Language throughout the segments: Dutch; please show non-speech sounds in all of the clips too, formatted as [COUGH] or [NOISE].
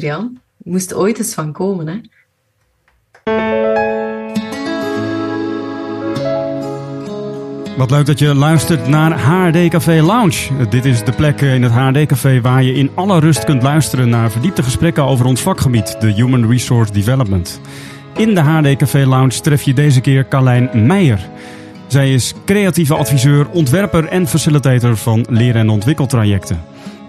Jan. Moest ooit eens van komen, hè? Wat leuk dat je luistert naar HRD Café Lounge. Dit is de plek in het HRD Café waar je in alle rust kunt luisteren naar verdiepte gesprekken over ons vakgebied, de Human Resource Development. In de HRD Café Lounge tref je deze keer Carlijn Meijer. Zij is creatieve adviseur, ontwerper en facilitator van leren- en ontwikkeltrajecten.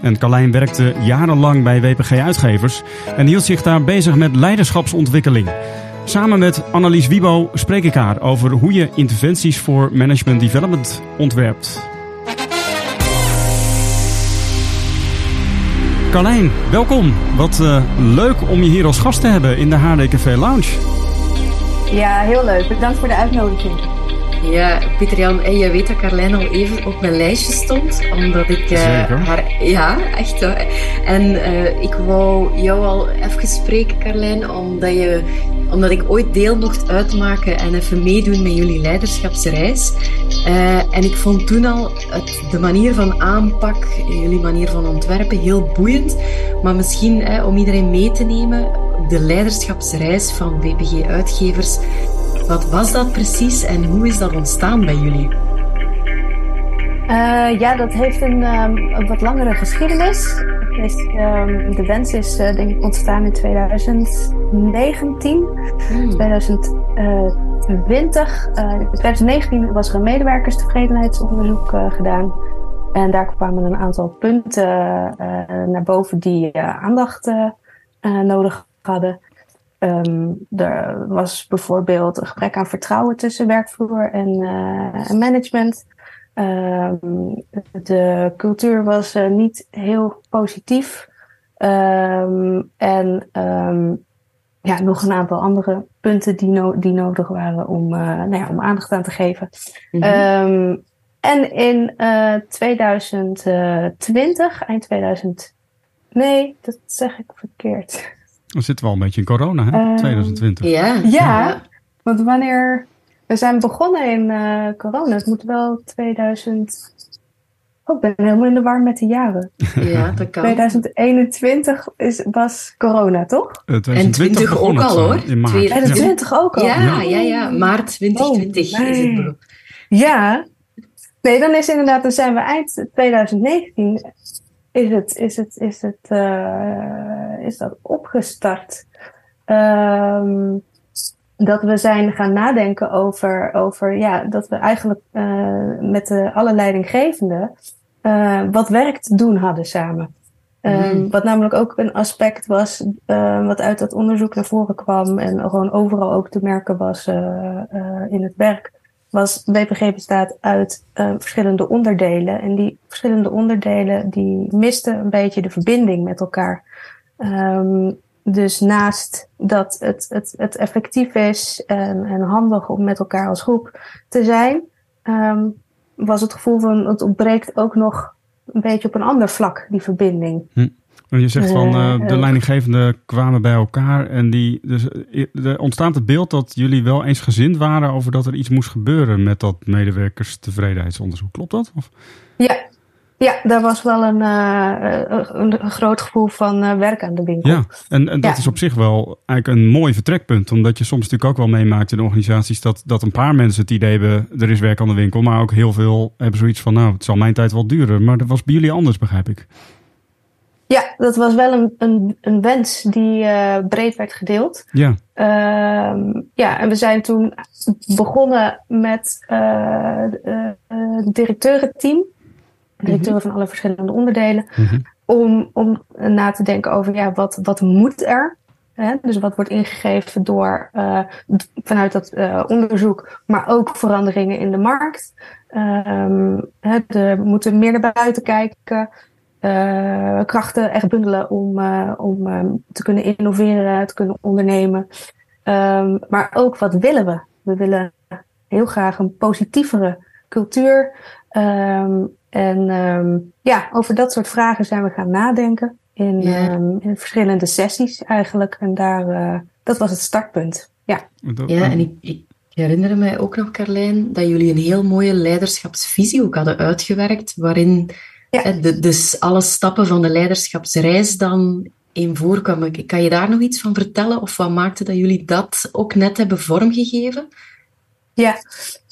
En Carlijn werkte jarenlang bij WPG Uitgevers en hield zich daar bezig met leiderschapsontwikkeling. Samen met Annelies Wiebo spreek ik haar over hoe je interventies voor management development ontwerpt. Carlijn, welkom. Wat uh, leuk om je hier als gast te hebben in de HDKV Lounge. Ja, heel leuk. Bedankt voor de uitnodiging. Ja, Pieter Jan, en je weet dat Carlijn al even op mijn lijstje stond, omdat ik uh, haar. Ja, [LAUGHS] echt. Hoor. En uh, ik wou jou al even spreken, Carlijn, omdat, je, omdat ik ooit deel mocht uitmaken en even meedoen met jullie leiderschapsreis. Uh, en ik vond toen al het, de manier van aanpak, jullie manier van ontwerpen, heel boeiend. Maar misschien om iedereen mee te nemen, de leiderschapsreis van WPG Uitgevers. Wat was dat precies en hoe is dat ontstaan bij jullie? Uh, ja, dat heeft een, um, een wat langere geschiedenis. Is, um, de wens is uh, denk ik ontstaan in 2019, hmm. 2020. Uh, in 2019 was er een medewerkerstevredenheidsonderzoek gedaan. En daar kwamen een aantal punten naar boven die aandacht nodig hadden. Um, er was bijvoorbeeld een gebrek aan vertrouwen tussen werkvloer en, uh, en management. Um, de cultuur was uh, niet heel positief. Um, en ja, nog een aantal andere punten die, no die nodig waren om, uh, nou ja, om aandacht aan te geven. Mm -hmm. en in 2020, eind 2000. Nee, dat zeg ik verkeerd. [LAUGHS] We zitten wel een beetje in corona, hè? Uh, 2020. Ja. ja, want wanneer... We zijn begonnen in uh, corona. Het moet wel 2000... Oh, ik ben helemaal in de war met de jaren. Ja, dat kan. 2021 is, was corona, toch? Uh, 2020 en 20 ook al, hoor. In maart. 2020 ja. ook al? Ja, ja, ja. Maart 2020 oh, is het. Ja. Nee, dan is inderdaad... Dan zijn we eind 2019 is, het, is, het, is, het, uh, is dat opgestart. Um, dat we zijn gaan nadenken over, over ja, dat we eigenlijk uh, met de, alle leidinggevenden uh, wat werk te doen hadden samen. Um, mm. Wat namelijk ook een aspect was, uh, wat uit dat onderzoek naar voren kwam en gewoon overal ook te merken was in het werk was WPG bestaat uit verschillende onderdelen. En die verschillende onderdelen die misten een beetje de verbinding met elkaar. Um, dus naast dat het, het, het effectief is en, en handig om met elkaar als groep te zijn, um, was het gevoel van het ontbreekt ook nog een beetje op een ander vlak, die verbinding. Hm. Je zegt van uh, de leidinggevenden kwamen bij elkaar en die, dus er ontstaat het beeld dat jullie wel eens gezind waren over dat er iets moest gebeuren met dat medewerkerstevredenheidsonderzoek. Klopt dat? Of? Ja, ja, daar was wel een, uh, een, groot gevoel van uh, werk aan de winkel. Ja, en, en dat ja. is op zich wel eigenlijk een mooi vertrekpunt. Omdat je soms natuurlijk ook wel meemaakt in organisaties dat, dat een paar mensen het idee hebben, er is werk aan de winkel. Maar ook heel veel hebben zoiets van, nou, het zal mijn tijd wel duren. Maar dat was bij jullie anders, begrijp ik. Ja, dat was wel een, een, een wens die uh, breed werd gedeeld. Ja. Uh, ja, en we zijn toen begonnen met uh, het directeurenteam. Directeuren van alle verschillende onderdelen. -hmm. Om, om na te denken over ja, wat, wat moet er? Hè? Dus wat wordt ingegeven door vanuit dat onderzoek, maar ook veranderingen in de markt. Um, hè, de, we moeten meer naar buiten kijken. Uh, krachten echt bundelen om, om um, te kunnen innoveren, te kunnen ondernemen. Um, maar ook wat willen we? We willen heel graag een positievere cultuur. Um, en ja, over dat soort vragen zijn we gaan nadenken in, ja. in verschillende sessies eigenlijk. En daar, uh, dat was het startpunt. Ja, ja en ik, ik herinner me ook nog, Carlijn, dat jullie een heel mooie leiderschapsvisie ook hadden uitgewerkt, waarin ja. De, dus alle stappen van de leiderschapsreis dan in voorkwam. Kan je daar nog iets van vertellen? Of wat maakte dat jullie dat ook net hebben vormgegeven? Ja,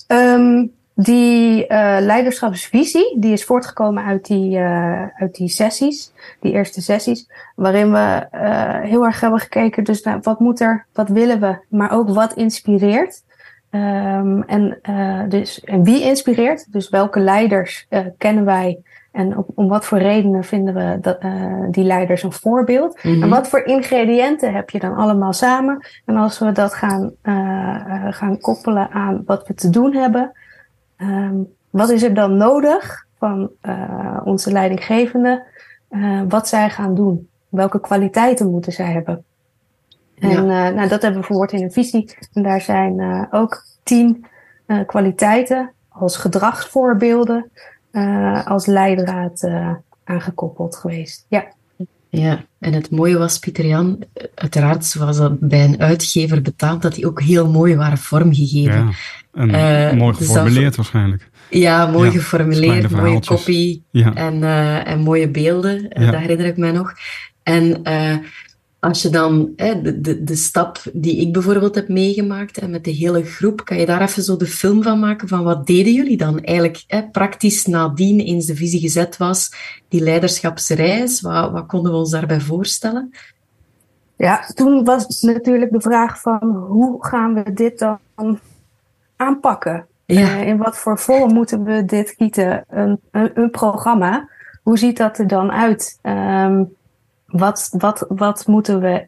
ehm, die uh, leiderschapsvisie die is voortgekomen uit die, uh, uit die sessies, die eerste sessies, waarin we uh, heel erg hebben gekeken dus naar wat moet er, wat willen we, maar ook wat inspireert. Um, en, dus, en wie inspireert, dus welke leiders kennen wij en op, om wat voor redenen vinden we dat, die leiders een voorbeeld. En mhm. wat voor ingrediënten heb je dan allemaal samen. En als we dat gaan, gaan koppelen aan wat we te doen hebben, Um, wat is er dan nodig van uh, onze leidinggevende? Uh, wat zij gaan doen? Welke kwaliteiten moeten zij hebben? En ja. uh, nou, dat hebben we verwoord in een visie. En daar zijn ook tien kwaliteiten als gedragsvoorbeelden als leidraad aangekoppeld geweest. Ja. Ja, en het mooie was, Pieter Jan, uiteraard was dat bij een uitgever betaald, dat die ook heel mooi waren vormgegeven. Ja, en uh, mooi dus geformuleerd waarschijnlijk. Ja, mooi geformuleerd, mooie kopie en, uh, en mooie beelden, ja. dat herinner ik mij nog. En uh, als je dan hè, de, de, de stap die ik bijvoorbeeld heb meegemaakt en met de hele groep, kan je daar even zo de film van maken van wat deden jullie dan eigenlijk hè, praktisch nadien, eens de visie gezet was, die leiderschapsreis, wat, wat konden we ons daarbij voorstellen? Ja, toen was natuurlijk de vraag van hoe gaan we dit dan aanpakken? Ja. Uh, in wat voor vorm moeten we dit gieten? Een, een, een programma, hoe ziet dat er dan uit? Um, wat, wat, wat moeten we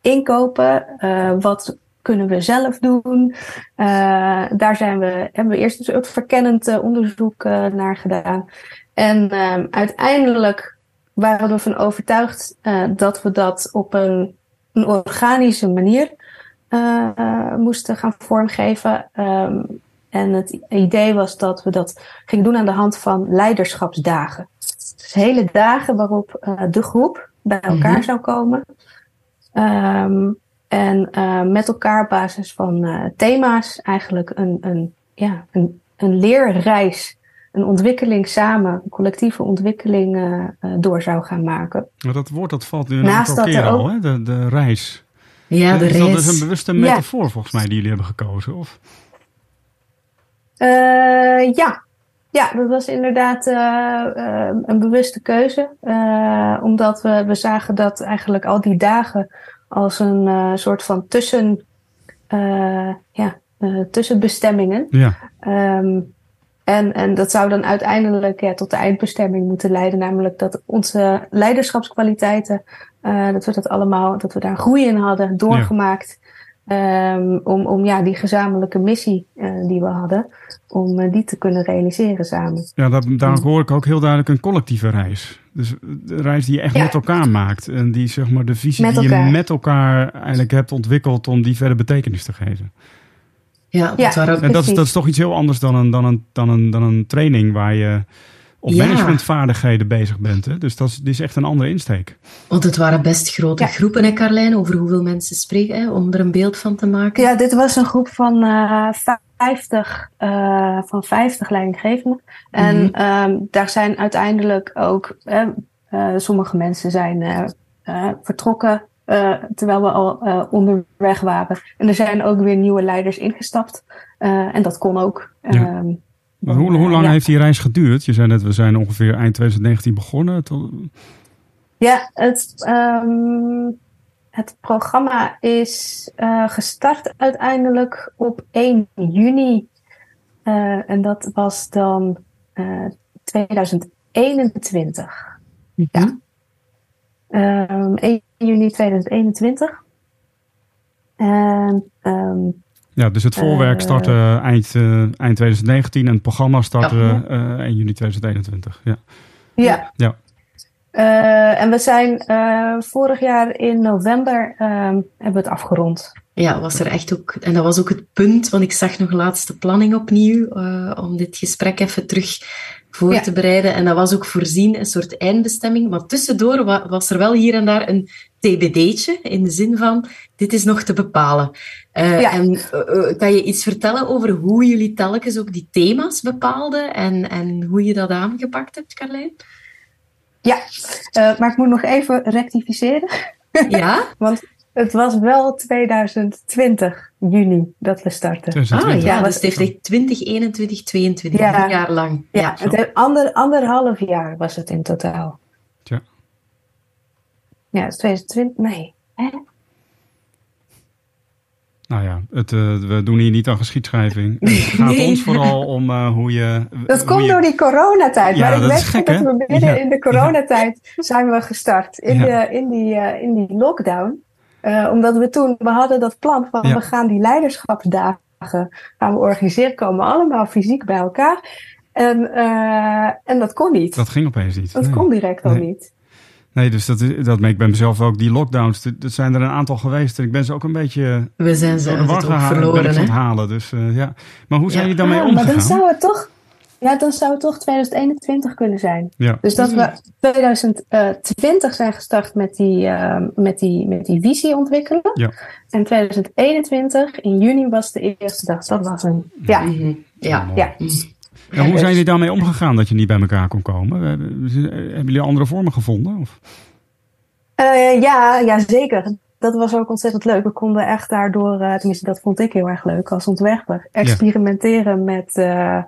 inkopen? Uh, wat kunnen we zelf doen? Uh, daar zijn we, hebben we eerst een verkennend uh, onderzoek naar gedaan. En ehm, uiteindelijk waren we ervan overtuigd dat we dat op een, een organische manier moesten gaan vormgeven. Um, en het idee was dat we dat gingen doen aan de hand van leiderschapsdagen. Dus hele dagen waarop de groep bij elkaar mhm. zou komen. Um, en uh, met elkaar op basis van uh, thema's eigenlijk een, een, ja, een, een leerreis, een ontwikkeling samen, een collectieve ontwikkeling door zou gaan maken. Maar dat woord dat valt nu een Naast aantal keer al, hè? De, de reis. Ja, de is. Dat is een bewuste metafoor volgens mij die jullie hebben gekozen, of? ja, ja, dat was inderdaad uh, uh, een bewuste keuze. Omdat we, we zagen dat eigenlijk al die dagen als een soort van tussen, ja, tussenbestemmingen. Ja. Um, en, en dat zou dan uiteindelijk ja, tot de eindbestemming moeten leiden. Namelijk dat onze leiderschapskwaliteiten, dat we dat allemaal, dat we daar groei in hadden doorgemaakt. Um, om, om ja, die gezamenlijke missie uh, die we hadden, om uh, die te kunnen realiseren samen. Ja, dat, daar hoor ik ook heel duidelijk een collectieve reis. Dus de reis die je echt met elkaar maakt. En die zeg maar de visie die je met elkaar eigenlijk hebt ontwikkeld om die verder betekenis te geven. Ja, dat, ja, en dat, is, dat is toch iets heel anders dan een, dan een, dan een, dan een training waar je op ja. managementvaardigheden bezig bent. Hè? Dus dat is, is, echt een andere insteek. Want het waren best grote groepen, hè Carlijn? Over hoeveel mensen spreken, hè? om er een beeld van te maken? Ja, dit was een groep van uh, 50, uh, van 50 leidinggevenden. En mm -hmm. daar zijn uiteindelijk ook, uh, sommige mensen zijn uh, vertrokken terwijl we al onderweg waren. En er zijn ook weer nieuwe leiders ingestapt. en dat kon ook. Ja. Ehm, hoe, hoe, lang heeft die reis geduurd? Je zei net, we zijn ongeveer eind 2019 begonnen. Ja, het, um, het programma is uh, gestart uiteindelijk op 1 juni. Uh, en dat was dan uh, 2021. Mm -hmm. Ja. Um, 1 juni 2021. En um, ja, dus het voorwerk eh, startte eind, uh, eind 2019 en het programma startte ja. uh, 1 juni 2021. Ja. Ja. ja. Uh, en we zijn vorig jaar in november hebben we het afgerond. Ja, was er echt ook. En dat was ook het punt, want ik zag nog laatste planning opnieuw om dit gesprek even terug voor ja. te bereiden. En dat was ook voorzien, een soort eindbestemming. Maar tussendoor was er wel hier en daar een TBD'tje, in de zin van, dit is nog te bepalen. Uh, ja. En uh, kan je iets vertellen over hoe jullie telkens ook die thema's bepaalden en, en hoe je dat aangepakt hebt, Carlijn? Ja, uh, maar ik moet nog even rectificeren. Ja? [LAUGHS] Want het was wel 2020, juni, dat we starten. Ah ja, dus het heeft echt 2021, 22, ja. jaar lang. Ja, ja. Het ander, anderhalf jaar was het in totaal. Ja. Ja, het is 2020, nee. Hè? Nou ja, het, uh, we doen hier niet aan geschiedschrijving. Het gaat ons vooral om uh, hoe je... Dat hoe komt je... door die coronatijd. Ja, maar ik dat weet dat hè? we midden Ja. in de coronatijd zijn we gestart. In, de, in, die, uh, in die lockdown. Omdat we toen, we hadden dat plan van we gaan die leiderschapsdagen gaan we organiseren. Komen allemaal fysiek bij elkaar. En, en dat kon niet. Dat ging opeens niet. Dat Nee. kon direct al Nee. niet. Nee, dus dat, is- dat ik bij mezelf ook. Die lockdowns, dat dat zijn er een aantal geweest. En ik ben ze ook een beetje We zijn ze door de het war ook gehaald. ben ik verloren. Hè? halen. Dus eh, ja. Maar hoe zijn Ja. jullie daarmee Ah, maar omgegaan? dan zou het toch, ja, dan zou het toch 2021 kunnen zijn. Ja. Dus dat we 2020 zijn gestart met die, uh, met die, met die visie ontwikkelen. Ja. En 2021, in juni was de eerste dag. Dat was een, ja, Mhm. Ja. Mooi. Ja. Hoe zijn jullie daarmee omgegaan dat je niet bij elkaar kon komen? Eh, Hebben jullie andere vormen gevonden? Of? Uh, ja, ja, zeker. Dat was ook ontzettend leuk. We konden echt daardoor, uh, tenminste dat vond ik heel erg leuk als ontwerper, experimenteren met, uh,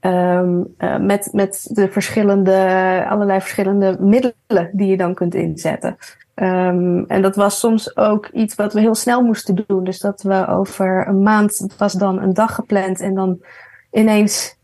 um, met, met de verschillende, allerlei verschillende middelen die je dan kunt inzetten. Um, en dat was soms ook iets wat we heel snel moesten doen. Dus dat we over een maand was dan een dag gepland en dan ineens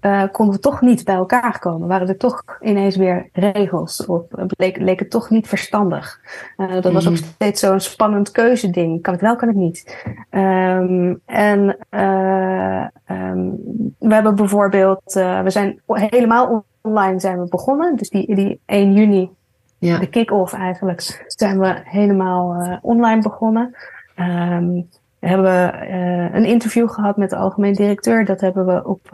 uh, konden we toch niet bij elkaar komen. Waren er toch ineens weer regels? Of leek, leek het toch niet verstandig? Uh, dat was ook steeds zo'n spannend keuzeding. Kan ik wel, kan ik niet? Um, en uh, um, we hebben bijvoorbeeld, we zijn helemaal online zijn we begonnen. Dus die, die 1 juni, Ja. de kick-off eigenlijk, zijn we helemaal online begonnen. Um, we hebben uh, een interview gehad met de algemeen directeur. Dat hebben we op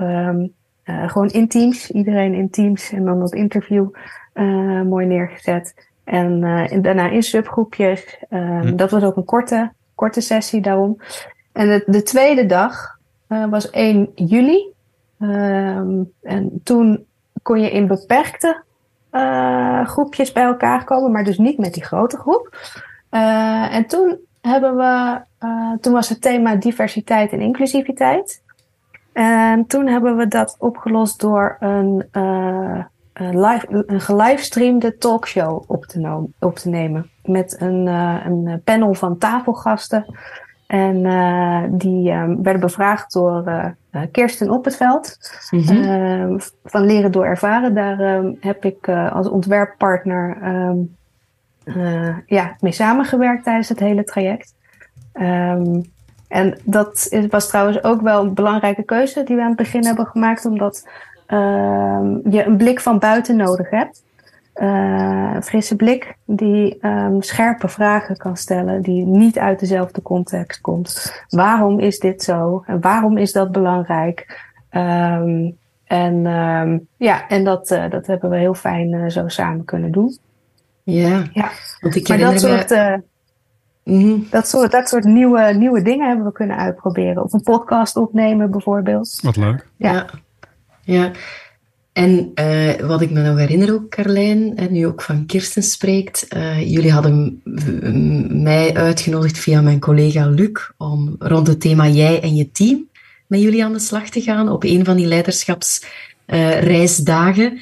uh, gewoon in Teams. Iedereen in Teams en dan dat interview uh, mooi neergezet. En uh, daarna in subgroepjes. Uh, hm. Dat was ook een korte, korte sessie daarom. En de, de tweede dag was 1 juli. Um, en toen kon je in beperkte groepjes bij elkaar komen, maar dus niet met die grote groep. En toen hebben we, toen was het thema diversiteit en inclusiviteit. En toen hebben we dat opgelost door een, uh, een, live, een gelivestreamde talkshow op te, op te nemen. Met een, uh, een panel van tafelgasten. En uh, die um, werden bevraagd door Kirsten op het veld. Mm -hmm. van Leren door Ervaren. Daar um, heb ik als ontwerppartner ja, mee samengewerkt tijdens het hele traject. Um, en dat is, was trouwens ook wel een belangrijke keuze die we aan het begin hebben gemaakt, omdat uh, je een blik van buiten nodig hebt. Uh, een frisse blik die um, scherpe vragen kan stellen, die niet uit dezelfde context komt. Waarom is dit zo? En waarom is dat belangrijk? Um, en um, ja, en dat, uh, dat hebben we heel fijn uh, zo samen kunnen doen. Ja, ja. want ik maar dat soort. Me... Mm -hmm. Dat soort, dat soort nieuwe, nieuwe dingen hebben we kunnen uitproberen. Of een podcast opnemen bijvoorbeeld. Wat leuk. Ja. Ja. ja. En uh, wat ik me nog herinner ook, Carlijn, en nu ook van Kirsten spreekt. Uh, jullie hadden mij uitgenodigd via mijn collega Luc om rond het thema jij en je team met jullie aan de slag te gaan op een van die leiderschapsreisdagen.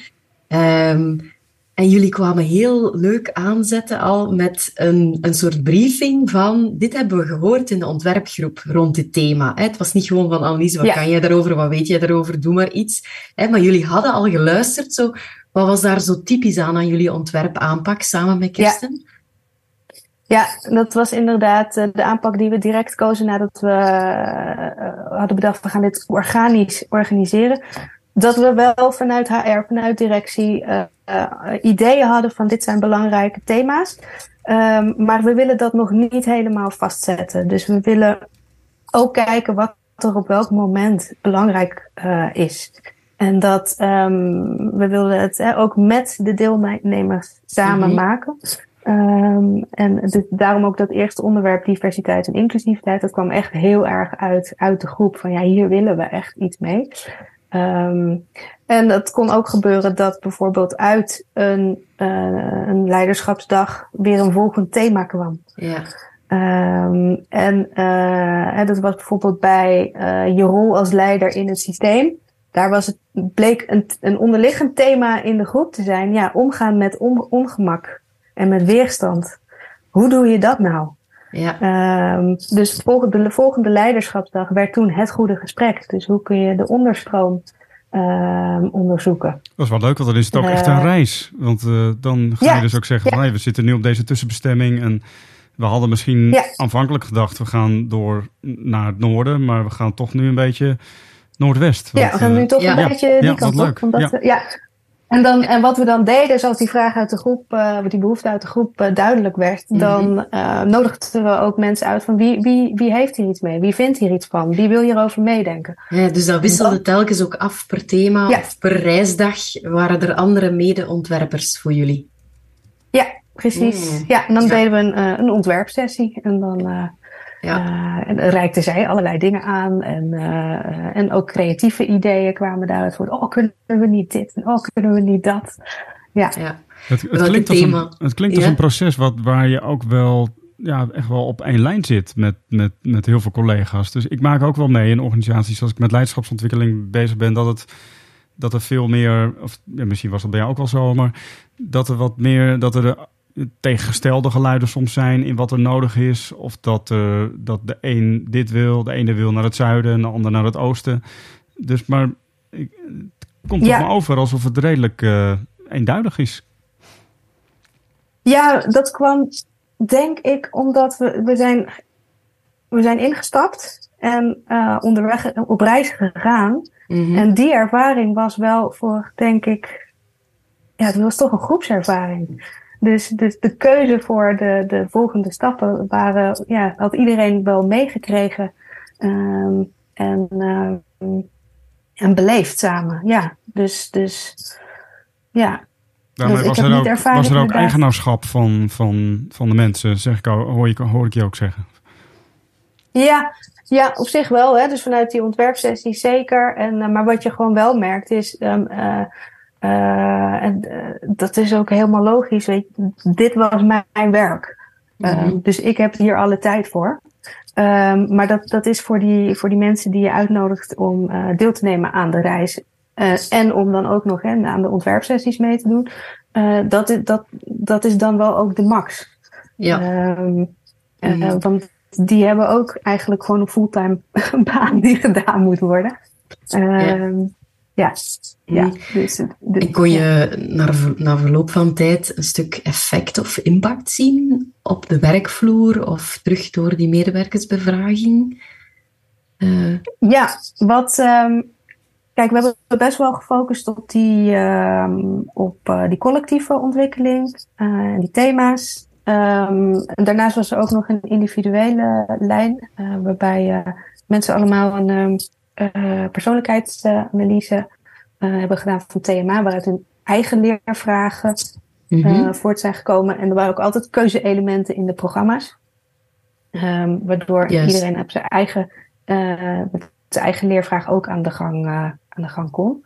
Uh, um, en jullie kwamen heel leuk aanzetten al met een, een soort briefing van dit hebben we gehoord in de ontwerpgroep rond dit thema. Het was niet gewoon van Annelies, wat ja. kan jij daarover, wat weet jij daarover, doe maar iets. Maar jullie hadden al geluisterd. Zo, wat was daar zo typisch aan aan jullie ontwerpaanpak samen met Kirsten? Ja. Ja, dat was inderdaad de aanpak die we direct kozen nadat we uh, hadden bedacht, we gaan dit organisch organiseren dat we wel vanuit HR, vanuit directie, uh, uh, ideeën hadden van dit zijn belangrijke thema's. Um, maar we willen dat nog niet helemaal vastzetten. Dus we willen ook kijken wat er op welk moment belangrijk uh, is. En dat um, we wilden het eh, ook met de deelnemers samen mm -hmm. maken. Um, en dus daarom ook dat eerste onderwerp diversiteit en inclusiviteit. Dat kwam echt heel erg uit, uit de groep van ja, hier willen we echt iets mee. Ehm, en het kon ook gebeuren dat bijvoorbeeld uit een, uh, een leiderschapsdag weer een volgend thema kwam. Ja. Um, en uh, dat was bijvoorbeeld bij uh, je rol als leider in het systeem. Daar was het, bleek een, een onderliggend thema in de groep te zijn. Ja, omgaan met on, ongemak en met weerstand. Hoe doe je dat nou? Ja. Um, dus volgende, de volgende leiderschapsdag werd toen het goede gesprek. Dus hoe kun je de onderstroom um, onderzoeken? Dat is wel leuk, want dan is het ook echt een reis. Want uh, dan ga ja, je dus ook zeggen: ja. we zitten nu op deze tussenbestemming. En we hadden misschien ja. aanvankelijk gedacht: we gaan door naar het noorden, maar we gaan toch nu een beetje noordwest. Want, ja, we gaan nu toch een beetje die kant op. Omdat, ja. En, dan, en wat we dan deden, is als die vraag uit de groep, uh, die behoefte uit de groep uh, duidelijk werd, mm -hmm. dan uh, nodigden we ook mensen uit van wie, wie, wie heeft hier iets mee? Wie vindt hier iets van? Wie wil hierover meedenken? Ja, dus dat wisselde telkens ook af per thema ja. of per reisdag. Waren er andere mede-ontwerpers voor jullie? Ja, precies. Mm. Ja, en dan ja. deden we een, een ontwerpsessie. En dan ja. Uh, en reikte zij allerlei dingen aan. En, uh, en ook creatieve ideeën kwamen daaruit voor. Oh, kunnen we niet dit? En oh, kunnen we niet dat? Ja. ja. Het, het klinkt, als een, het klinkt als een proces wat, waar je ook wel ja, echt wel op één lijn zit met, met, met heel veel collega's. Dus ik maak ook wel mee in organisaties als ik met leiderschapsontwikkeling bezig ben, dat het dat er veel meer, of ja, misschien was dat bij jou ook wel zo, maar dat er wat meer, dat er tegengestelde geluiden soms zijn in wat er nodig is. Of dat, uh, dat de een dit wil, de ene wil naar het zuiden en de ander naar het oosten. Dus maar ik, het komt ja. toch maar over alsof het redelijk uh, eenduidig is. Ja, dat kwam denk ik omdat we, we, zijn, we zijn ingestapt en uh, onderweg op reis gegaan. Mm -hmm. En die ervaring was wel voor, denk ik, ja, het was toch een groepservaring. Dus, dus de keuze voor de, de volgende stappen waren, ja, had iedereen wel meegekregen um, en, um, en beleefd samen. Ja, dus, dus ja. Daarmee dus was, er ook, was er ook eigenaarschap van, van, van de mensen, zeg ik, hoor, ik, hoor ik je ook zeggen. Ja, ja, op zich wel. Hè? Dus vanuit die ontwerpsessie zeker. En, uh, maar wat je gewoon wel merkt is, um, uh, uh, en uh, dat is ook helemaal logisch. Weet je, dit was mijn werk. Mm -hmm. uh, dus ik heb hier alle tijd voor. Um, maar dat, dat is voor die, voor die mensen die je uitnodigt om deel te nemen aan de reis. En om dan ook nog hè, aan de ontwerpsessies mee te doen. Dat, is, dat, dat is dan wel ook de max. Ja. Um, mm -hmm. want die hebben ook eigenlijk gewoon een fulltime [LAUGHS] baan die gedaan moet worden. Ja. Ja. Ja, dus, dus, en kon je na, na verloop van tijd een stuk effect of impact zien op de werkvloer of terug door die medewerkersbevraging? Uh. Ja, wat. Um, kijk, we hebben best wel gefocust op die, um, op, uh, die collectieve ontwikkeling en uh, die thema's. Um, en daarnaast was er ook nog een individuele lijn, waarbij mensen allemaal een persoonlijkheidsanalyse uh, hebben gedaan van TMA, waaruit hun eigen leervragen mm -hmm. voort zijn gekomen. En er waren ook altijd keuze-elementen in de programma's. Um, waardoor yes. iedereen op zijn eigen, met zijn eigen leervraag ook aan de gang, aan de gang kon.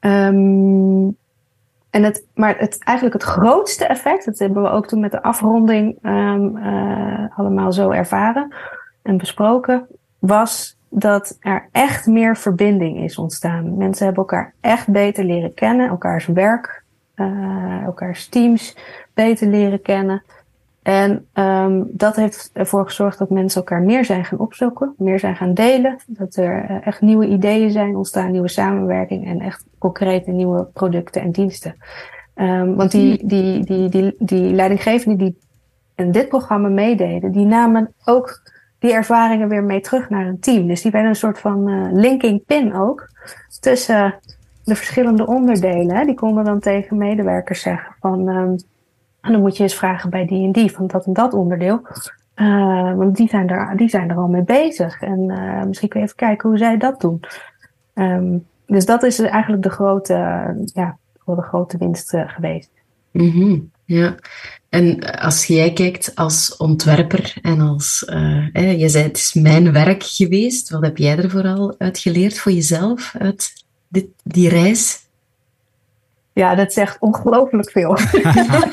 Um, en het, maar het, eigenlijk het grootste effect, dat hebben we ook toen met de afronding um, allemaal zo ervaren en besproken, was dat er echt meer verbinding is ontstaan. Mensen hebben elkaar echt beter leren kennen, elkaars werk, uh, elkaars teams beter leren kennen. En um, dat heeft ervoor gezorgd dat mensen elkaar meer zijn gaan opzoeken, meer zijn gaan delen. Dat er uh, echt nieuwe ideeën zijn ontstaan, nieuwe samenwerking en echt concrete nieuwe producten en diensten. Um, want die, die, die, die, die leidinggevenden die in dit programma meededen, die namen ook die ervaringen weer mee terug naar een team. Dus die werden een soort van uh, linking pin ook tussen de verschillende onderdelen. Hè. Die konden dan tegen medewerkers zeggen van, um, dan moet je eens vragen bij die en die van dat en dat onderdeel. Uh, want die zijn, er, die zijn er al mee bezig. En uh, misschien kun je even kijken hoe zij dat doen. Um, dus dat is eigenlijk de grote, ja, de grote winst geweest. -hmm. Ja, en als jij kijkt als ontwerper en als, uh, je zei het is mijn werk geweest, wat heb jij er vooral uit geleerd voor jezelf uit dit, die reis? Ja, dat zegt ongelooflijk veel.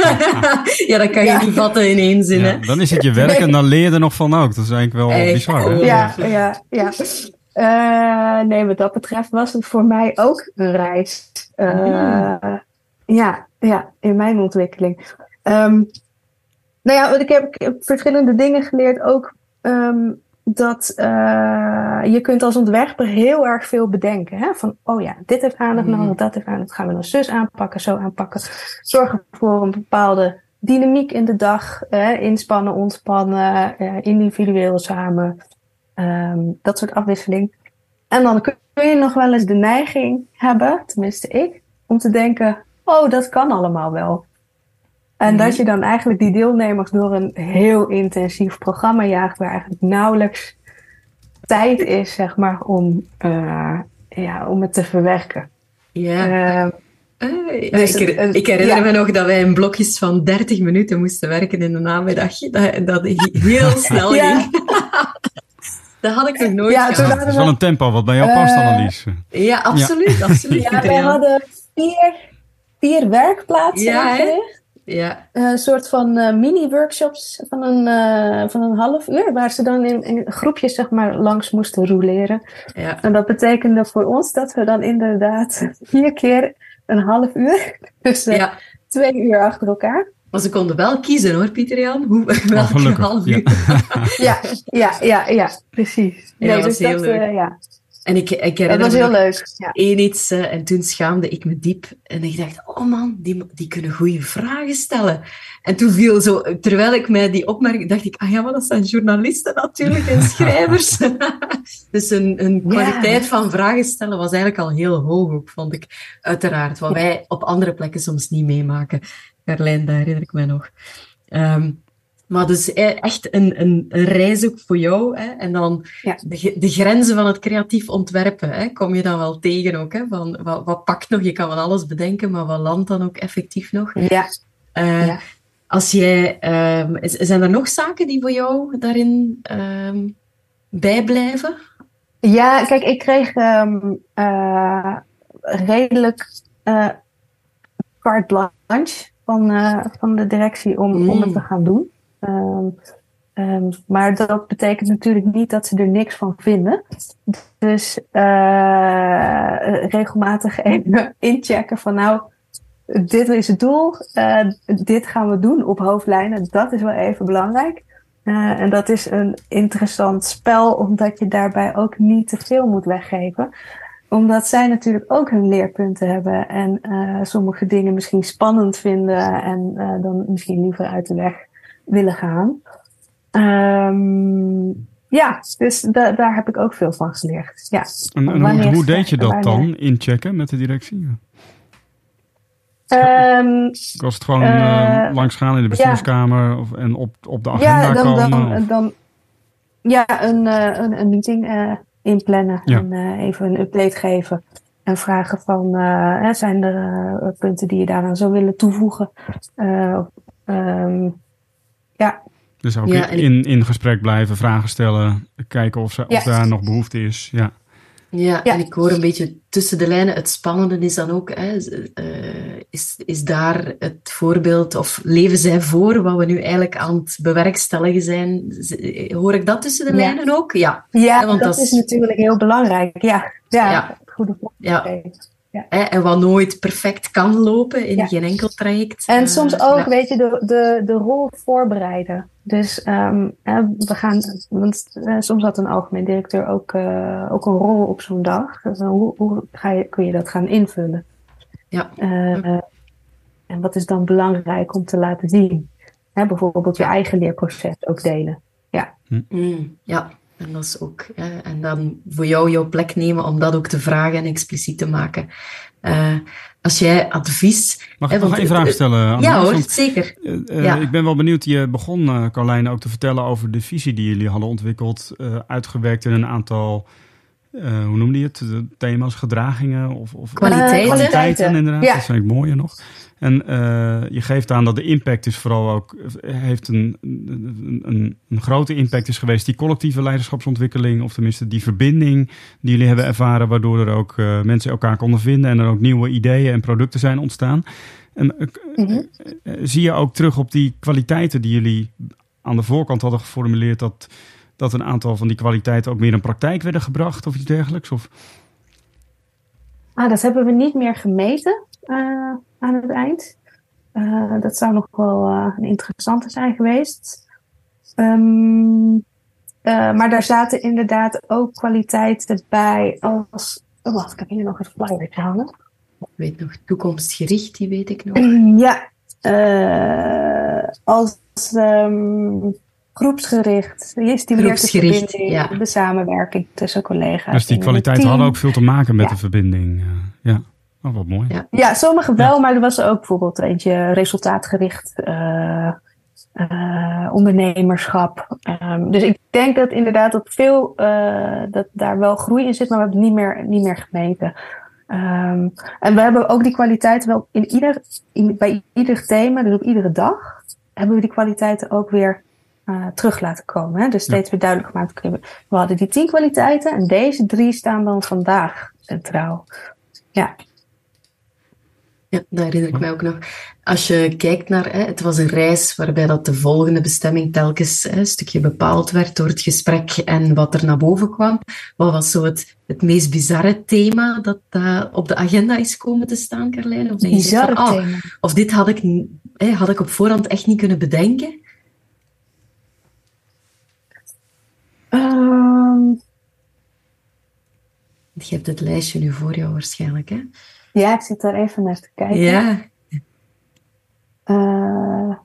[LAUGHS] ja, dat kan je niet vatten in één zin. hè? Dan is het je werk en dan leer je er nog van ook. Dat is eigenlijk wel Echt? bizar. Hè? Ja, ja, ja. Uh, nee, wat dat betreft was het voor mij ook een reis. Uh, ja, ja, in mijn ontwikkeling. Um, nou ja, ik heb, ik heb, verschillende dingen geleerd. Ook um, dat uh, je kunt als ontwerper heel erg veel bedenken. Hè? Van, oh ja, dit heeft aandacht nodig, dat heeft aandacht. Gaan we dan zus aanpakken, zo aanpakken. Zorgen voor een bepaalde dynamiek in de dag. Inspannen, ontspannen, uh, individueel samen. Um, dat soort afwisseling. En dan kun je nog wel eens de neiging hebben, tenminste ik, om te denken, oh, dat kan allemaal wel. En mm dat je dan eigenlijk die deelnemers door een heel intensief programma jaagt, waar eigenlijk nauwelijks tijd is, zeg maar, om, uh, ja, om het te verwerken. Ja. Uh, uh, dus, ik, ik, herinner me nog dat wij in blokjes van 30 minuten moesten werken in de namiddag. Dat, dat heel [LAUGHS] snel ging. [LAUGHS] dat had ik nog nooit ja, gedaan. Dat is wel een tempo wat bij jou past, Annelies. Ja, absoluut. absoluut ja, wij hadden vier, vier werkplaatsen ja. Ja. Een soort van uh, mini-workshops van een, uh, van een half uur, waar ze dan in, in, groepjes zeg maar, langs moesten roleren. Ja. En dat betekende voor ons dat we dan inderdaad [LAUGHS] vier keer een half uur, [LAUGHS] dus uh, ja. twee uur achter elkaar. Maar ze konden wel kiezen hoor, Pieter Jan, hoe, [LAUGHS] welke oh, half uur. Ja. ja, ja, ja, precies. Nee, ja, dus dat, ja. En ik, ik herinner dat was heel leuk. Ja. één iets uh, en toen schaamde ik me diep. En ik dacht, oh man, die, die kunnen goede vragen stellen. En toen viel zo, terwijl ik mij die opmerking, dacht ik, ah ja, maar dat zijn journalisten natuurlijk en [LAUGHS] schrijvers. [LAUGHS] dus een, een kwaliteit van vragen stellen was eigenlijk al heel hoog ook, vond ik. Uiteraard, wat wij op andere plekken soms niet meemaken. Carlijn, daar herinner ik mij nog. Um, maar dus echt een, een, een reis ook voor jou. Hè? En dan ja. de, de, grenzen van het creatief ontwerpen hè? kom je dan wel tegen ook. Hè? Van, wat, wat pakt nog? Je kan van alles bedenken, maar wat landt dan ook effectief nog? Ja. Uh, ja. Als jij, um, zijn er nog zaken die voor jou daarin um, bijblijven? Ja, kijk, ik kreeg um, uh, redelijk uh, carte blanche van, uh, van de directie om, mm. om het te gaan doen. Um, um, maar dat betekent natuurlijk niet dat ze er niks van vinden. Dus uh, regelmatig even [LAUGHS] inchecken van nou, dit is het doel, uh, dit gaan we doen op hoofdlijnen. Dat is wel even belangrijk. Uh, en dat is een interessant spel, omdat je daarbij ook niet te veel moet weggeven. Omdat zij natuurlijk ook hun leerpunten hebben en sommige dingen misschien spannend vinden en dan misschien liever uit de weg willen gaan. Um, ja, dus da daar heb ik ook veel van geleerd. Ja. En, en hoe, hoe, deed je dat dan, inchecken met de directie? Um, Was het gewoon uh, langs gaan in de bestuurskamer ja. of, en op, op de agenda ja, dan, komen? Dan, dan, ja, een, uh, een, een meeting uh, inplannen ja. en even een update geven. En vragen van, zijn er punten die je daaraan zou willen toevoegen? Um, ja. Dus ook in, in gesprek blijven, vragen stellen, kijken of, ze, of daar nog behoefte is. Ja. Ja, en ik hoor een beetje tussen de lijnen. Het spannende is dan ook, hè, uh, is, is daar het voorbeeld, of leven zij voor wat we nu eigenlijk aan het bewerkstelligen zijn? Hoor ik dat tussen de lijnen ook? Ja, ja want dat, dat is natuurlijk heel belangrijk. Ja, ja, ja. goede ja. Ja. En wat nooit perfect kan lopen in geen enkel traject. En uh, soms ook, ja. weet je, de, de, de rol voorbereiden. Dus um, we gaan, want uh, soms had een algemeen directeur ook, uh, ook een rol op zo'n dag. Dus hoe hoe ga je, kun je dat gaan invullen? Ja. en wat is dan belangrijk om te laten zien? Hè, bijvoorbeeld je eigen leerproces ook delen. Ja. Mm, ja. En dat is ook, hè, en dan voor jou jouw plek nemen om dat ook te vragen en expliciet te maken. Uh, als jij advies. Mag ik nog één vraag stellen? Anne? Ja hoor, zeker. Uh, ja. Ik ben wel benieuwd, je begon, Carlijn, ook te vertellen over de visie die jullie hadden ontwikkeld, uitgewerkt in een aantal hoe noemde je het? Thema's, gedragingen of, of kwaliteiten. kwaliteiten inderdaad. Ja. Dat zijn mooier nog. En je geeft aan dat de impact is vooral ook heeft een, een, een, grote impact is geweest die collectieve leiderschapsontwikkeling, of tenminste die verbinding die jullie hebben ervaren, waardoor er ook mensen elkaar konden vinden en er ook nieuwe ideeën en producten zijn ontstaan. En, mhm. Zie je ook terug op die kwaliteiten die jullie aan de voorkant hadden geformuleerd, dat dat een aantal van die kwaliteiten ook meer in praktijk werden gebracht of iets dergelijks? Of? Ah, dat hebben we niet meer gemeten uh, aan het eind. Uh, dat zou nog wel uh, een interessante zijn geweest. Um, maar daar zaten inderdaad ook kwaliteiten bij als... Oh, wacht, ik heb hier nog een flyer hangen. Ik weet nog, toekomstgericht, die weet ik nog. [CLEARS THROAT] Ja, als... Um, groepsgericht. Je stimuleert de ja. de samenwerking tussen collega's. Dus die kwaliteiten hadden ook veel te maken met de verbinding. Eh, ja, oh, wat mooi. Ja, ja sommige wel, maar er was ook bijvoorbeeld eentje resultaatgericht. Uh, uh, ondernemerschap. Um, dus ik denk dat inderdaad dat veel uh, dat daar wel groei in zit, maar we hebben het niet meer, niet meer gemeten. Um, en we hebben ook die kwaliteiten wel in ieder, in, bij ieder thema, dus op iedere dag, hebben we die kwaliteiten ook weer uh, terug laten komen. Hè? Dus steeds weer duidelijk gemaakt. We hadden die tien kwaliteiten en deze drie staan dan vandaag centraal. Ja. Ja, daar herinner ik mij ook nog. Als je kijkt naar, hè, het was een reis waarbij dat de volgende bestemming telkens hè, een stukje bepaald werd door het gesprek en wat er naar boven kwam. Wat was zo het, het meest bizarre thema dat uh, op de agenda is komen te staan, Carlijn? Of bizarre van, oh, thema. Of dit had ik, hè, had ik op voorhand echt niet kunnen bedenken. Um, je hebt het lijstje nu voor jou waarschijnlijk, hè? Ja, ik zit daar even naar te kijken. Ja. Uh,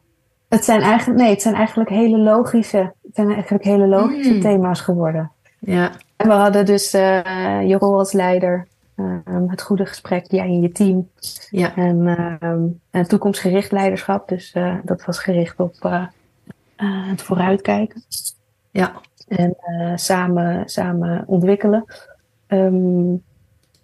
het zijn eigenlijk, nee, het zijn eigenlijk hele logische, het zijn eigenlijk hele logische hmm. thema's geworden. Ja. En we hadden dus uh, je rol als leider, um, het goede gesprek, jij en je team. Ja. En, um, en toekomstgericht leiderschap, dus uh, dat was gericht op het vooruitkijken. Ja en samen, samen ontwikkelen. Um,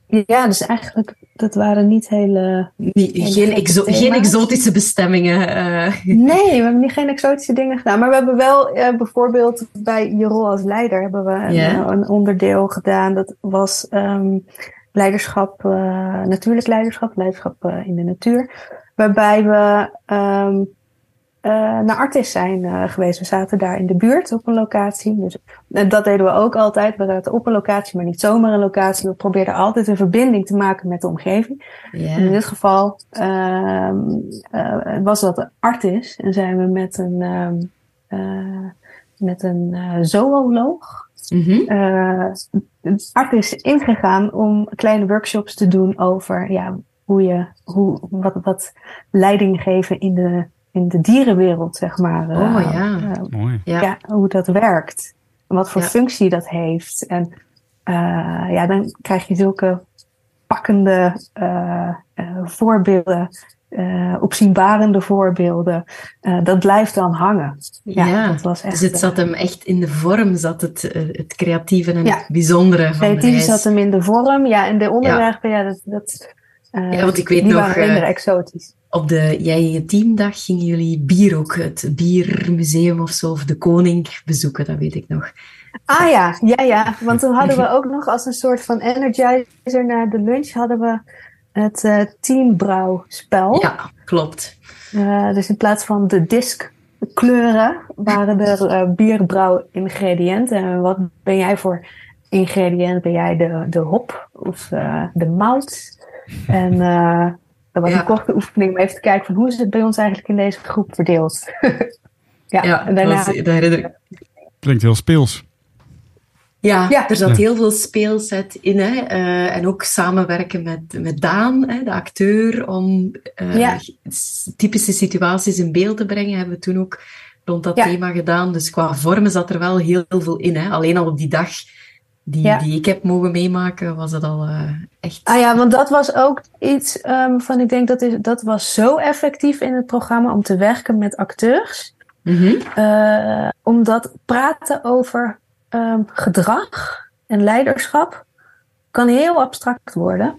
ja, dus eigenlijk, dat waren niet hele. geen, exo geen, exotische bestemmingen. Uh. Nee, we hebben niet geen exotische dingen gedaan. Maar we hebben wel uh, bijvoorbeeld bij je rol als leider hebben we yeah. een, een, onderdeel gedaan. Dat was um, leiderschap, natuurlijk leiderschap, leiderschap in de natuur. Waarbij we um, uh, naar Artis zijn uh, geweest. We zaten daar in de buurt op een locatie. Dus, en dat deden we ook altijd. We zaten op een locatie, maar niet zomaar een locatie. We probeerden altijd een verbinding te maken met de omgeving. Yeah. In dit geval uh, was dat Artis. En zijn we met een, ehm, met een zooloog mm -hmm. Artis ingegaan om kleine workshops te doen over ja, hoe je, hoe, wat, wat leiding geven in de in de dierenwereld, zeg maar. Oh uh, ja. Uh, Mooi. Ja. hoe dat werkt. En wat voor functie dat heeft. En uh, ja, dan krijg je zulke pakkende voorbeelden. opzienbarende voorbeelden. dat blijft dan hangen. Ja, dat was echt, dus het zat hem echt in de vorm, zat het, het creatieve en het bijzondere van creatieve zat hem in de vorm, ja. En de onderwerpen, ja, dat... dat ja, want ik weet nog... minder exotisch op de Jij en je teamdag gingen jullie bier ook, het biermuseum of zo, of de koning bezoeken, dat weet ik nog. Ah ja, ja, ja. Want toen hadden we [LAUGHS] ook nog als een soort van energizer na de lunch hadden we het uh, teambrouwspel. Ja, klopt. Uh, dus in plaats van de disc kleuren waren [LAUGHS] er uh, bierbrouw ingrediënten. En wat ben jij voor ingrediënt? Ben jij de, de hop of de mout? En dat was een korte oefening om even te kijken van hoe is het bij ons eigenlijk in deze groep verdeeld. [LAUGHS] ja, ja, en daarna... Dat, herinner ik. Klinkt heel speels. Ja, ja, er zat heel veel speelsheid in. Hè? Uh, en ook samenwerken met, met Daan, hè, de acteur, om uh, typische situaties in beeld te brengen, hebben we toen ook rond dat thema gedaan. Dus qua vormen zat er wel heel, heel veel in. Hè? Alleen al op die dag die, die ik heb mogen meemaken, was het al uh, echt. Ah ja, want dat was ook iets um, van, ik denk dat is, dat was zo effectief in het programma om te werken met acteurs. Mm -hmm. uh, omdat praten over um, gedrag en leiderschap kan heel abstract worden.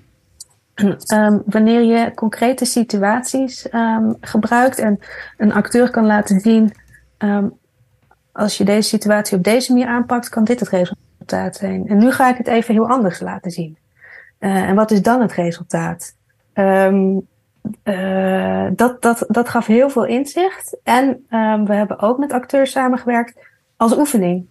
[CLEARS THROAT] Ehm, wanneer je concrete situaties ehm, gebruikt en een acteur kan laten zien, ehm, als je deze situatie op deze manier aanpakt, kan dit het resultaat zijn. En nu ga ik het even heel anders laten zien. Uh, en wat is dan het resultaat? Uh, dat, dat, dat gaf heel veel inzicht. En we hebben ook met acteurs samengewerkt als oefening.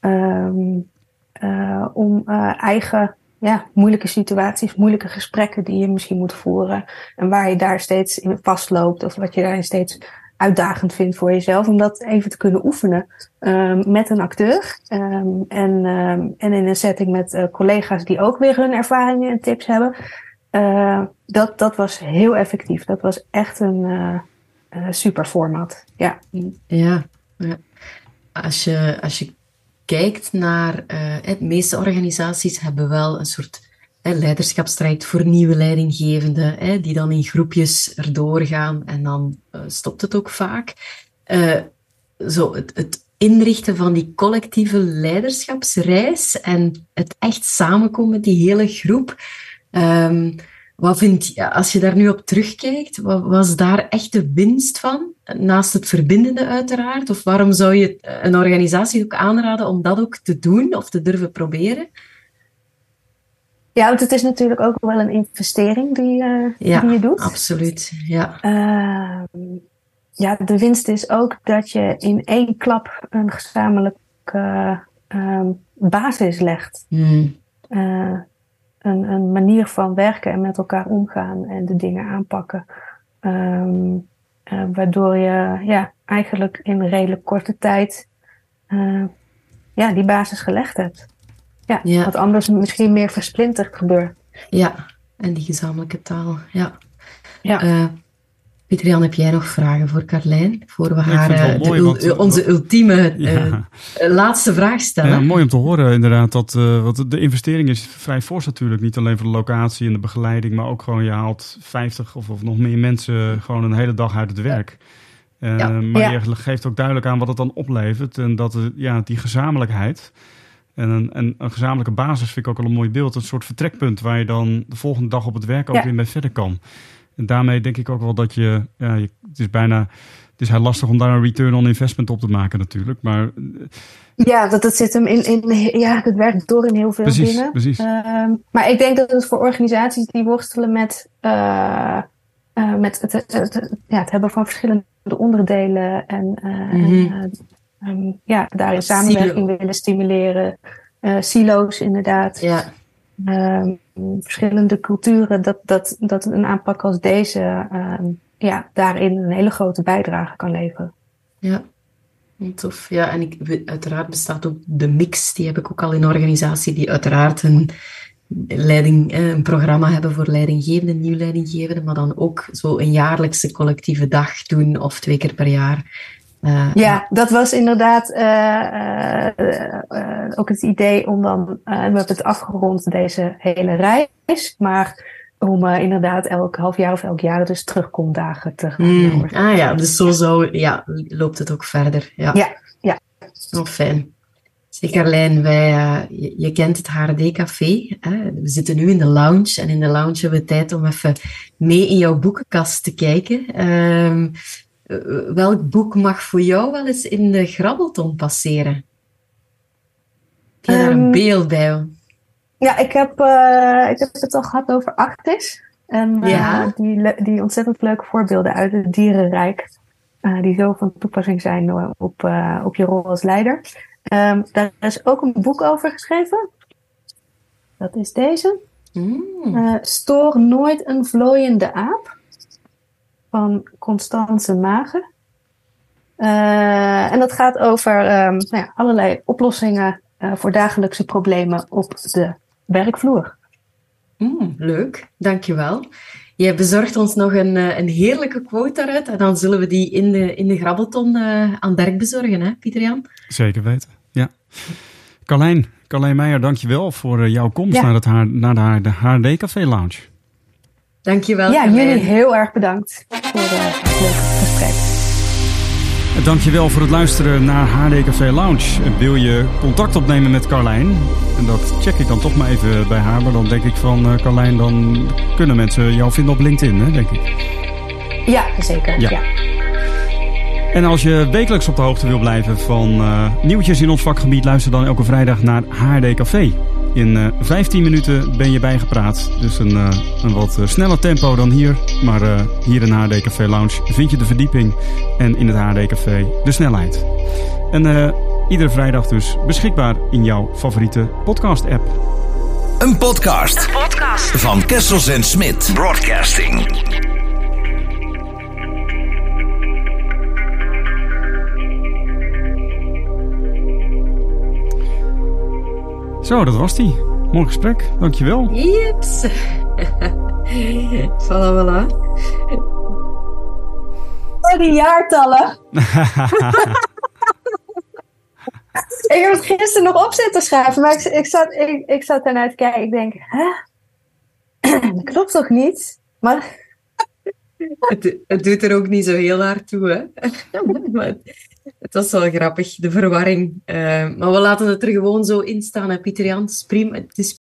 Uh, om uh, eigen ja, moeilijke situaties, moeilijke gesprekken die je misschien moet voeren. En waar je daar steeds in vastloopt of wat je daarin steeds uitdagend vindt voor jezelf. Om dat even te kunnen oefenen um, met een acteur. Um, en, um, en in een setting met uh, collega's die ook weer hun ervaringen en tips hebben. Uh, dat, dat was heel effectief. Dat was echt een uh, super format. Ja. Ja, ja. Als je, als je kijkt naar, uh, de meeste organisaties hebben wel een soort leiderschapstraject voor nieuwe leidinggevenden, hè, die dan in groepjes erdoor gaan en dan uh, stopt het ook vaak. Uh, zo, het, het inrichten van die collectieve leiderschapsreis en het echt samenkomen met die hele groep. Um, wat vind je, als je daar nu op terugkijkt, wat was daar echt de winst van? Naast het verbindende uiteraard? Of waarom zou je een organisatie ook aanraden om dat ook te doen of te durven proberen? Ja, want het is natuurlijk ook wel een investering die, uh, ja, die je doet. absoluut. Ja. Uh, ja, de winst is ook dat je in één klap een gezamenlijke uh, basis legt. Hmm een, een manier van werken en met elkaar omgaan en de dingen aanpakken. Um, uh, waardoor je ja, eigenlijk in redelijk korte tijd ja, die basis gelegd hebt. Ja, ja, wat anders misschien meer versplinterd gebeurt. Ja, en die gezamenlijke taal. Ja. ja. Uh, Pieter-Jan, heb jij nog vragen voor Carlijn? Voor we haar uh, mooi, want, uh, onze ultieme ja. uh, laatste vraag stellen. Ja, mooi om te horen inderdaad. Dat, want de investering is vrij fors natuurlijk. Niet alleen voor de locatie en de begeleiding. Maar ook gewoon je haalt 50 of, of nog meer mensen gewoon een hele dag uit het werk. Ja. Maar ja. je geeft ook duidelijk aan wat het dan oplevert. En dat ja, die gezamenlijkheid... En een, en een gezamenlijke basis vind ik ook al een mooi beeld. Een soort vertrekpunt waar je dan de volgende dag op het werk ook weer mee verder kan. En daarmee denk ik ook wel dat je, ja, je, het is bijna, het is heel lastig om daar een return on investment op te maken natuurlijk. Maar, ja, dat, dat zit hem in, in, ja, het werkt door in heel veel precies, dingen. Precies. Uh, maar ik denk dat het voor organisaties die worstelen met, uh, uh, met het, het, het, ja, het hebben van verschillende onderdelen en, mm -hmm. en um, ja, daarin samenwerking Silo. willen stimuleren. silo's inderdaad. Ja. Um, verschillende culturen, dat, dat, dat een aanpak als deze um, ja, daarin een hele grote bijdrage kan leveren. Ja, tof. Ja, en ik, uiteraard bestaat ook de mix, die heb ik ook al in organisatie, die uiteraard een leiding, een programma hebben voor leidinggevenden, nieuw leidinggevenden, maar dan ook zo een jaarlijkse collectieve dag doen of twee keer per jaar. Uh, ja, dat was inderdaad uh, uh, ook het idee om dan, we hebben het afgerond deze hele reis, maar om inderdaad elk half jaar of elk jaar dus terugkomdagen te gaan. Mm, ah ja, dus zo, zo ja, loopt het ook verder. Ja, ja. ja. Oh, fijn. Zeg Carlijn, wij, je, je, kent het HRD Café. Hè? We zitten nu in de lounge en in de lounge hebben we tijd om even mee in jouw boekenkast te kijken. Ehm, welk boek mag voor jou wel eens in de grabbelton passeren? Heb je daar een beeld bij? Ja, ik heb, uh, ik heb het al gehad over Actis. En uh, ja. die, die ontzettend leuke voorbeelden uit het dierenrijk. Uh, die zo van toepassing zijn op, op je rol als leider. Um, daar is ook een boek over geschreven. Dat is deze. Mm. Stoor nooit een vlooiende aap van Constance Magen. Uh, en dat gaat over um, nou ja, allerlei oplossingen uh, voor dagelijkse problemen op de werkvloer. Mm, leuk, dankjewel. Jij bezorgt ons nog een, een heerlijke quote daaruit en dan zullen we die in de, in de grabbelton uh, aan Dirk bezorgen, hè, Pieter-Jan? Zeker weten, ja. Carlijn, Carlijn Meijer, dankjewel voor jouw komst ja. naar, het, naar de HRD Café Lounge. Dankjewel. Ja, jullie heel erg bedankt voor uh, het leuke gesprek. Dankjewel voor het luisteren naar HD Café Lounge. Wil je contact opnemen met Carlijn? En dat check ik dan toch maar even bij haar. Maar dan denk ik van uh, Carlijn, dan kunnen mensen jou vinden op LinkedIn, hè, denk ik. Ja, zeker. ja. En als je wekelijks op de hoogte wil blijven van uh, nieuwtjes in ons vakgebied, luister dan elke vrijdag naar HD Café. In uh, 15 minuten ben je bijgepraat. Dus een, uh, een wat sneller tempo dan hier. Maar hier in HD Café Lounge vind je de verdieping. En in het HD Café de snelheid. En iedere vrijdag dus beschikbaar in jouw favoriete podcast-app. Een podcast. Een podcast. Van Kessels en Smit Broadcasting. Zo, dat was die. Mooi gesprek. Dankjewel. Jeps. voilà, voilà. Oh, die jaartallen. [LAUGHS] ik heb het gisteren nog op zitten schrijven, maar ik, ik, zat, ik, ik zat ernaar te kijken. Ik denk, hè? dat [CLEARS THROAT] klopt toch niet? Maar... het, het doet er ook niet zo heel hard toe, hè? [LAUGHS] maar het was wel grappig, de verwarring. Uh, maar we laten het er gewoon zo in staan. Pieter Jan, het is